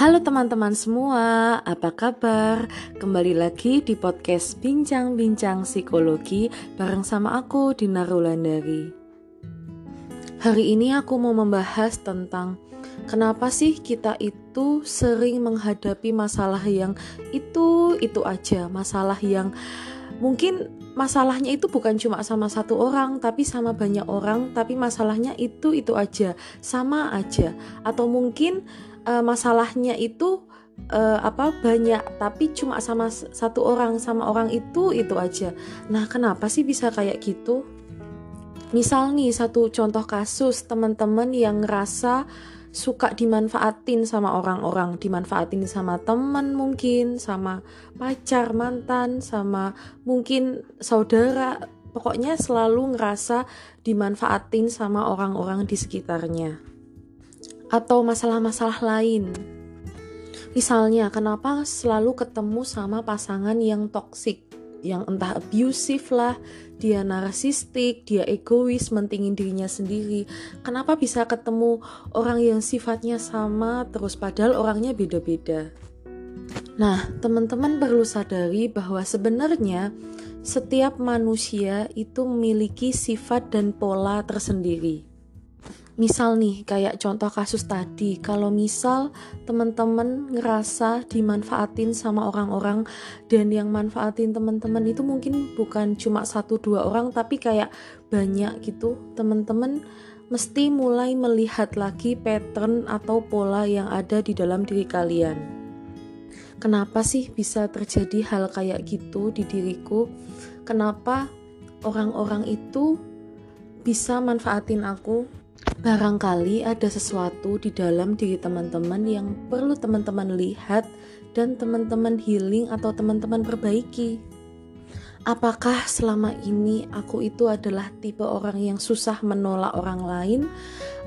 Halo teman-teman semua, apa kabar? Kembali lagi di podcast Bincang-Bincang Psikologi bareng sama aku, Dina Rulandari. Hari ini aku mau membahas tentang kenapa sih kita itu sering menghadapi masalah yang itu-itu aja, masalah yang mungkin masalahnya itu bukan cuma sama satu orang, tapi sama banyak orang, tapi masalahnya itu-itu aja, sama aja, atau mungkin uh, masalahnya itu uh, apa banyak tapi cuma sama satu orang sama orang itu itu aja. Nah, kenapa sih bisa kayak gitu? Misal nih satu contoh kasus teman-teman yang ngerasa suka dimanfaatin sama orang-orang, dimanfaatin sama teman mungkin, sama pacar, mantan, sama mungkin saudara, pokoknya selalu ngerasa dimanfaatin sama orang-orang di sekitarnya atau masalah-masalah lain. Misalnya, kenapa selalu ketemu sama pasangan yang toksik, yang entah abusive lah, dia narsistik, dia egois, mentingin dirinya sendiri. Kenapa bisa ketemu orang yang sifatnya sama terus padahal orangnya beda-beda? Nah, teman-teman perlu sadari bahwa sebenarnya setiap manusia itu memiliki sifat dan pola tersendiri misal nih kayak contoh kasus tadi. Kalau misal teman-teman ngerasa dimanfaatin sama orang-orang dan yang manfaatin teman-teman itu mungkin bukan cuma satu dua orang tapi kayak banyak gitu teman-teman mesti mulai melihat lagi pattern atau pola yang ada di dalam diri kalian. Kenapa sih bisa terjadi hal kayak gitu di diriku? Kenapa orang-orang itu bisa manfaatin aku Barangkali ada sesuatu di dalam diri teman-teman yang perlu teman-teman lihat dan teman-teman healing atau teman-teman perbaiki. Apakah selama ini aku itu adalah tipe orang yang susah menolak orang lain?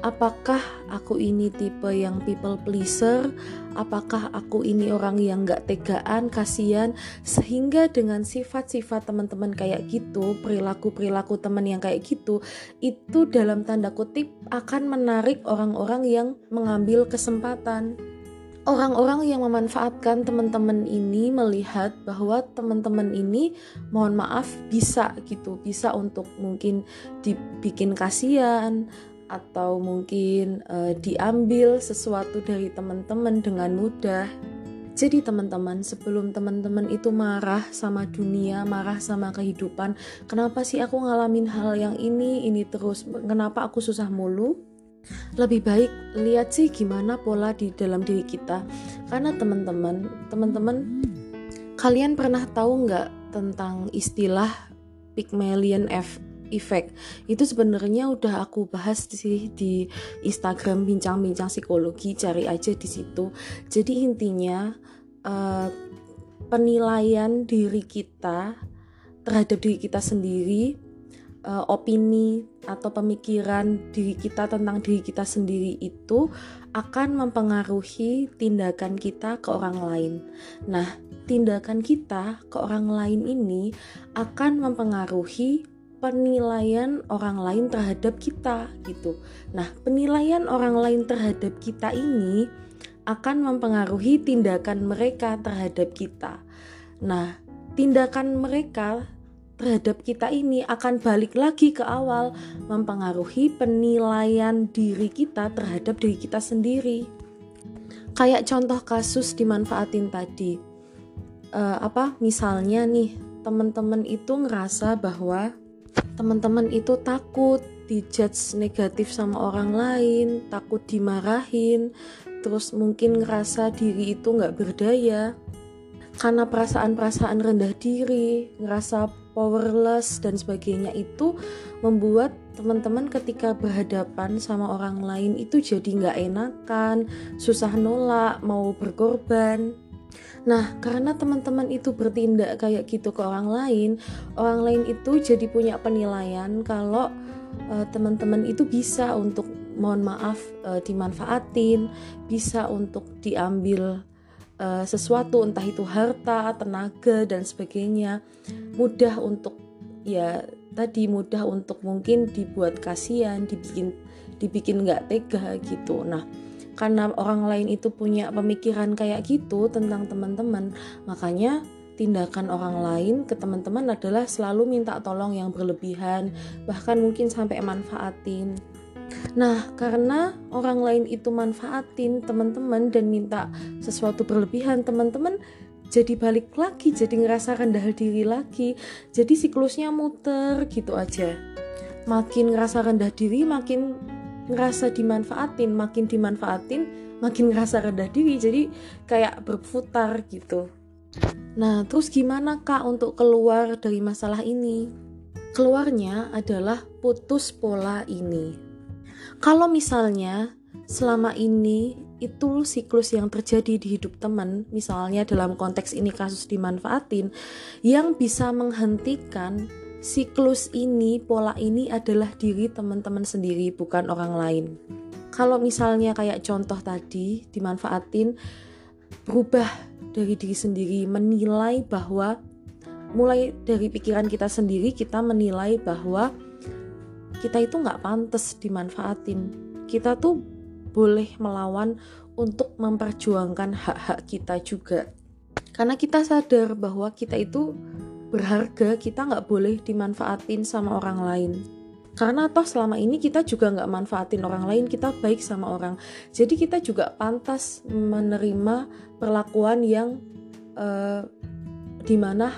Apakah aku ini tipe yang people pleaser? Apakah aku ini orang yang gak tegaan, kasihan? Sehingga dengan sifat-sifat teman-teman kayak gitu, perilaku-perilaku teman yang kayak gitu, itu dalam tanda kutip akan menarik orang-orang yang mengambil kesempatan orang-orang yang memanfaatkan teman-teman ini melihat bahwa teman-teman ini mohon maaf bisa gitu bisa untuk mungkin dibikin kasihan atau mungkin uh, diambil sesuatu dari teman-teman dengan mudah. Jadi teman-teman, sebelum teman-teman itu marah sama dunia, marah sama kehidupan, kenapa sih aku ngalamin hal yang ini, ini terus, kenapa aku susah mulu? lebih baik lihat sih gimana pola di dalam diri kita. Karena teman-teman teman-teman kalian pernah tahu nggak tentang istilah Pygmalion F effect itu sebenarnya udah aku bahas sih di Instagram bincang-bincang psikologi cari aja di situ jadi intinya uh, penilaian diri kita terhadap diri kita sendiri uh, opini atau pemikiran diri kita tentang diri kita sendiri itu akan mempengaruhi tindakan kita ke orang lain. Nah, tindakan kita ke orang lain ini akan mempengaruhi penilaian orang lain terhadap kita gitu. Nah, penilaian orang lain terhadap kita ini akan mempengaruhi tindakan mereka terhadap kita. Nah, tindakan mereka terhadap kita ini akan balik lagi ke awal mempengaruhi penilaian diri kita terhadap diri kita sendiri. Kayak contoh kasus dimanfaatin tadi. Uh, apa misalnya nih teman-teman itu ngerasa bahwa teman-teman itu takut dijudge negatif sama orang lain, takut dimarahin, terus mungkin ngerasa diri itu nggak berdaya karena perasaan-perasaan rendah diri, ngerasa powerless dan sebagainya itu membuat teman-teman ketika berhadapan sama orang lain itu jadi nggak enakan, susah nolak, mau berkorban. Nah, karena teman-teman itu bertindak kayak gitu ke orang lain, orang lain itu jadi punya penilaian kalau uh, teman-teman itu bisa untuk mohon maaf uh, dimanfaatin, bisa untuk diambil uh, sesuatu entah itu harta, tenaga dan sebagainya mudah untuk ya tadi mudah untuk mungkin dibuat kasihan, dibikin dibikin nggak tega gitu. Nah karena orang lain itu punya pemikiran kayak gitu tentang teman-teman makanya tindakan orang lain ke teman-teman adalah selalu minta tolong yang berlebihan, bahkan mungkin sampai manfaatin. Nah, karena orang lain itu manfaatin teman-teman dan minta sesuatu berlebihan, teman-teman jadi balik lagi, jadi ngerasa rendah diri lagi. Jadi siklusnya muter gitu aja. Makin ngerasa rendah diri, makin ngerasa dimanfaatin, makin dimanfaatin, makin ngerasa rendah diri. Jadi kayak berputar gitu. Nah, terus gimana Kak untuk keluar dari masalah ini? Keluarnya adalah putus pola ini. Kalau misalnya selama ini itu siklus yang terjadi di hidup teman, misalnya dalam konteks ini kasus dimanfaatin, yang bisa menghentikan siklus ini, pola ini adalah diri teman-teman sendiri, bukan orang lain. Kalau misalnya kayak contoh tadi dimanfaatin, berubah dari diri sendiri, menilai bahwa mulai dari pikiran kita sendiri kita menilai bahwa kita itu nggak pantas dimanfaatin. Kita tuh boleh melawan untuk memperjuangkan hak-hak kita juga. Karena kita sadar bahwa kita itu berharga, kita nggak boleh dimanfaatin sama orang lain. Karena toh selama ini kita juga nggak manfaatin orang lain kita baik sama orang. Jadi kita juga pantas menerima perlakuan yang uh, di mana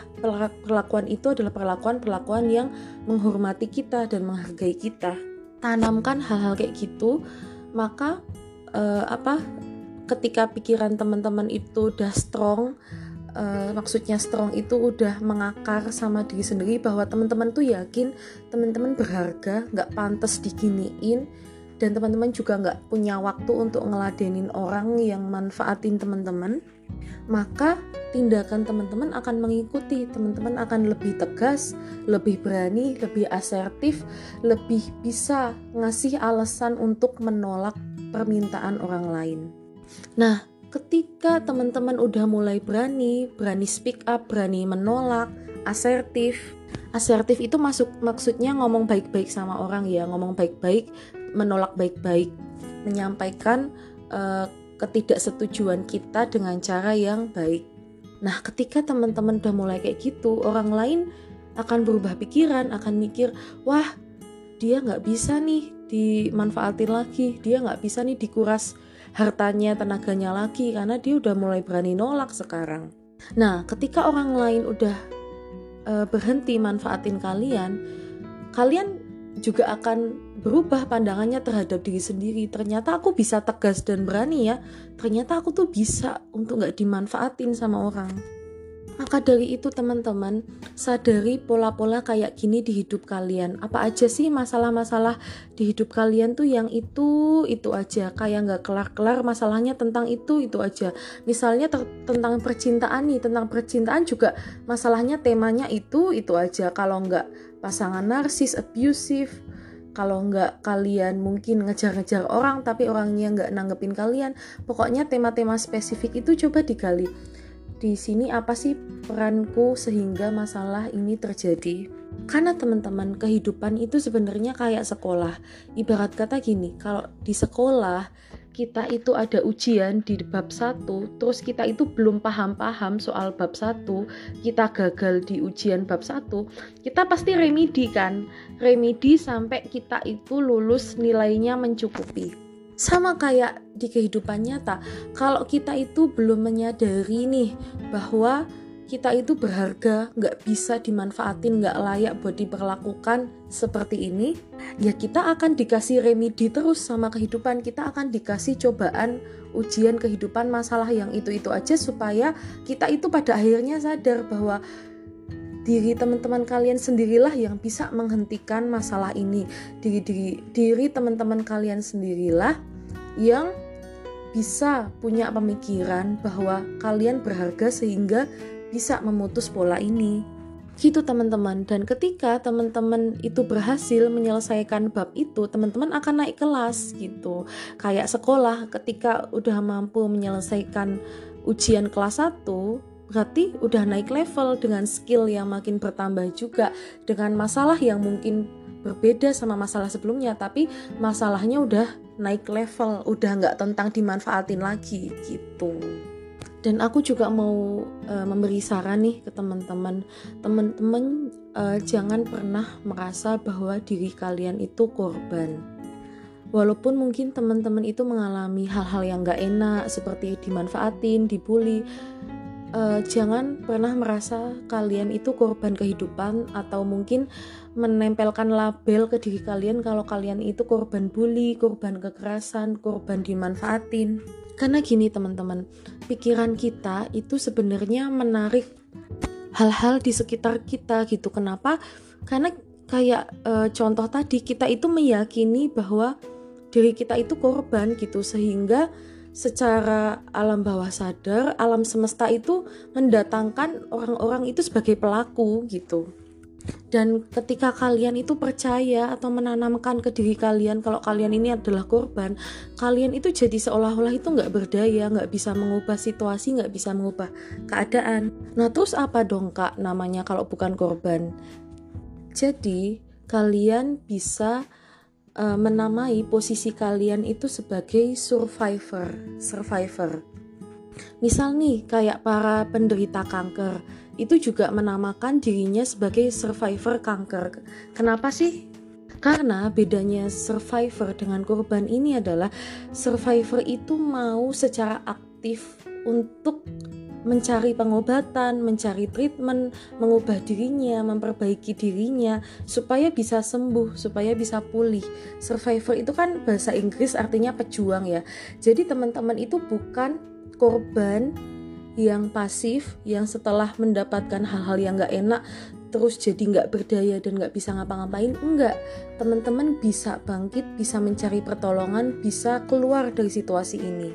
perlakuan itu adalah perlakuan-perlakuan yang menghormati kita dan menghargai kita. Tanamkan hal-hal kayak gitu maka uh, apa ketika pikiran teman-teman itu udah strong uh, maksudnya strong itu udah mengakar sama diri sendiri bahwa teman-teman tuh yakin teman-teman berharga nggak pantas diginiin dan teman-teman juga nggak punya waktu untuk ngeladenin orang yang manfaatin teman-teman. Maka tindakan teman-teman akan mengikuti. Teman-teman akan lebih tegas lebih berani lebih asertif lebih bisa ngasih alasan untuk menolak permintaan orang lain. Nah ketika teman-teman udah mulai berani, berani speak up, berani menolak, asertif. Asertif itu masuk maksudnya ngomong baik-baik sama orang ya, ngomong baik-baik, menolak baik-baik, menyampaikan uh, ketidaksetujuan kita dengan cara yang baik. Nah, ketika teman-teman udah mulai kayak gitu, orang lain akan berubah pikiran, akan mikir, wah dia nggak bisa nih dimanfaatin lagi, dia nggak bisa nih dikuras hartanya, tenaganya lagi karena dia udah mulai berani nolak sekarang. Nah, ketika orang lain udah uh, berhenti manfaatin kalian, kalian juga akan berubah pandangannya terhadap diri sendiri. Ternyata aku bisa tegas dan berani ya. Ternyata aku tuh bisa untuk nggak dimanfaatin sama orang. Maka dari itu teman-teman, sadari pola-pola kayak gini di hidup kalian. Apa aja sih masalah-masalah di hidup kalian tuh yang itu, itu aja. Kayak nggak kelar-kelar masalahnya tentang itu, itu aja. Misalnya tentang percintaan nih, tentang percintaan juga masalahnya temanya itu, itu aja. Kalau nggak pasangan narsis, abusive, kalau nggak kalian mungkin ngejar-ngejar orang tapi orangnya nggak nanggepin kalian pokoknya tema-tema spesifik itu coba digali di sini apa sih peranku sehingga masalah ini terjadi? Karena teman-teman, kehidupan itu sebenarnya kayak sekolah. Ibarat kata gini, kalau di sekolah kita itu ada ujian di bab 1, terus kita itu belum paham-paham soal bab 1, kita gagal di ujian bab 1, kita pasti remedi kan? Remedi sampai kita itu lulus nilainya mencukupi sama kayak di kehidupan nyata kalau kita itu belum menyadari nih bahwa kita itu berharga, nggak bisa dimanfaatin, nggak layak buat diperlakukan seperti ini, ya kita akan dikasih remedi terus sama kehidupan, kita akan dikasih cobaan, ujian kehidupan, masalah yang itu-itu aja supaya kita itu pada akhirnya sadar bahwa diri teman-teman kalian sendirilah yang bisa menghentikan masalah ini. Diri diri diri teman-teman kalian sendirilah yang bisa punya pemikiran bahwa kalian berharga sehingga bisa memutus pola ini. Gitu teman-teman. Dan ketika teman-teman itu berhasil menyelesaikan bab itu teman-teman akan naik kelas gitu. Kayak sekolah ketika udah mampu menyelesaikan ujian kelas 1 berarti udah naik level dengan skill yang makin bertambah juga dengan masalah yang mungkin berbeda sama masalah sebelumnya tapi masalahnya udah naik level udah nggak tentang dimanfaatin lagi gitu. Dan aku juga mau uh, memberi saran nih ke teman-teman. Teman-teman uh, jangan pernah merasa bahwa diri kalian itu korban. Walaupun mungkin teman-teman itu mengalami hal-hal yang gak enak seperti dimanfaatin, dibully, uh, jangan pernah merasa kalian itu korban kehidupan atau mungkin menempelkan label ke diri kalian kalau kalian itu korban bully, korban kekerasan, korban dimanfaatin. Karena gini teman-teman, pikiran kita itu sebenarnya menarik hal-hal di sekitar kita gitu. Kenapa? Karena kayak e, contoh tadi kita itu meyakini bahwa diri kita itu korban gitu sehingga secara alam bawah sadar, alam semesta itu mendatangkan orang-orang itu sebagai pelaku gitu. Dan ketika kalian itu percaya atau menanamkan ke diri kalian kalau kalian ini adalah korban, kalian itu jadi seolah-olah itu nggak berdaya, nggak bisa mengubah situasi, nggak bisa mengubah keadaan. Nah terus apa dong kak namanya kalau bukan korban? Jadi kalian bisa uh, menamai posisi kalian itu sebagai survivor, survivor. Misal nih kayak para penderita kanker itu juga menamakan dirinya sebagai survivor kanker. Kenapa sih? Karena bedanya survivor dengan korban ini adalah survivor itu mau secara aktif untuk mencari pengobatan, mencari treatment, mengubah dirinya, memperbaiki dirinya supaya bisa sembuh, supaya bisa pulih. Survivor itu kan bahasa Inggris artinya pejuang ya. Jadi teman-teman itu bukan korban yang pasif yang setelah mendapatkan hal-hal yang gak enak terus jadi nggak berdaya dan nggak bisa ngapa-ngapain enggak teman-teman bisa bangkit bisa mencari pertolongan bisa keluar dari situasi ini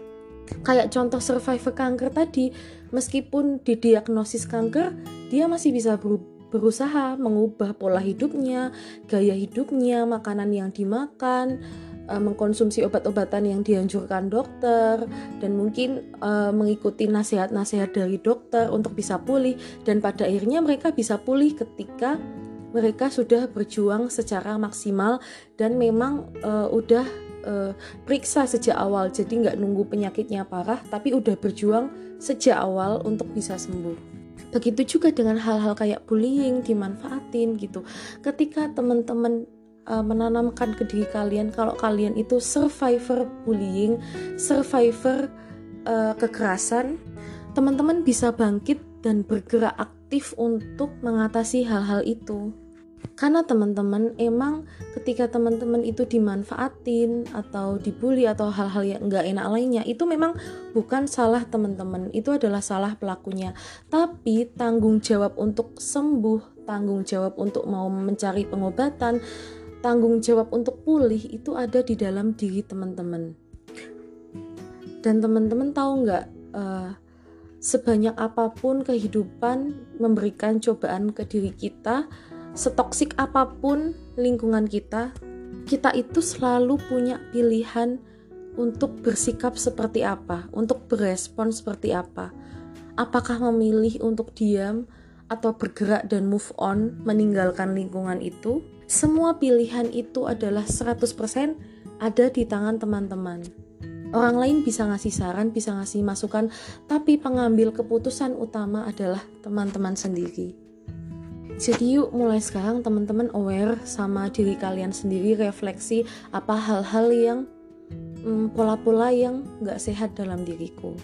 kayak contoh survivor kanker tadi meskipun didiagnosis kanker dia masih bisa berusaha mengubah pola hidupnya gaya hidupnya makanan yang dimakan uh, mengkonsumsi obat-obatan yang dianjurkan dokter dan mungkin uh, mengikuti nasihat-nasihat dari dokter untuk bisa pulih. Dan pada akhirnya mereka bisa pulih ketika mereka sudah berjuang secara maksimal dan memang uh, udah uh, periksa sejak awal. Jadi nggak nunggu penyakitnya parah tapi udah berjuang sejak awal untuk bisa sembuh begitu juga dengan hal-hal kayak bullying dimanfaatin gitu ketika teman-teman uh, menanamkan ke diri kalian kalau kalian itu survivor bullying, survivor uh, kekerasan, teman-teman bisa bangkit dan bergerak aktif untuk mengatasi hal-hal itu. Karena teman-teman emang ketika teman-teman itu dimanfaatin atau dibully atau hal-hal yang enggak enak lainnya itu memang bukan salah teman-teman, itu adalah salah pelakunya. Tapi tanggung jawab untuk sembuh, tanggung jawab untuk mau mencari pengobatan, tanggung jawab untuk pulih itu ada di dalam diri teman-teman. Dan teman-teman tahu nggak, uh, sebanyak apa pun kehidupan memberikan cobaan ke diri kita, setoksik apa pun lingkungan kita, kita itu selalu punya pilihan untuk bersikap seperti apa, untuk berespon seperti apa. Apakah memilih untuk diam atau bergerak dan move on, meninggalkan lingkungan itu? Semua pilihan itu adalah 100% ada di tangan teman-teman. Orang lain bisa ngasih saran, bisa ngasih masukan, tapi pengambil keputusan utama adalah teman-teman sendiri. Jadi yuk mulai sekarang teman-teman aware sama diri kalian sendiri, refleksi apa hal-hal yang hmm, pola-pola yang gak sehat dalam diriku.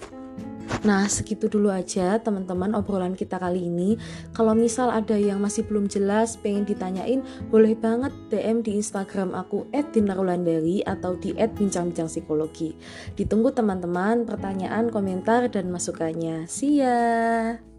Nah, segitu dulu aja teman-teman obrolan kita kali ini. Kalau misal ada yang masih belum jelas, pengen ditanyain, boleh banget DM di Instagram aku @dinarulandari atau di @bincang-bincang psikologi. Ditunggu teman-teman pertanyaan, komentar dan masukannya. See ya.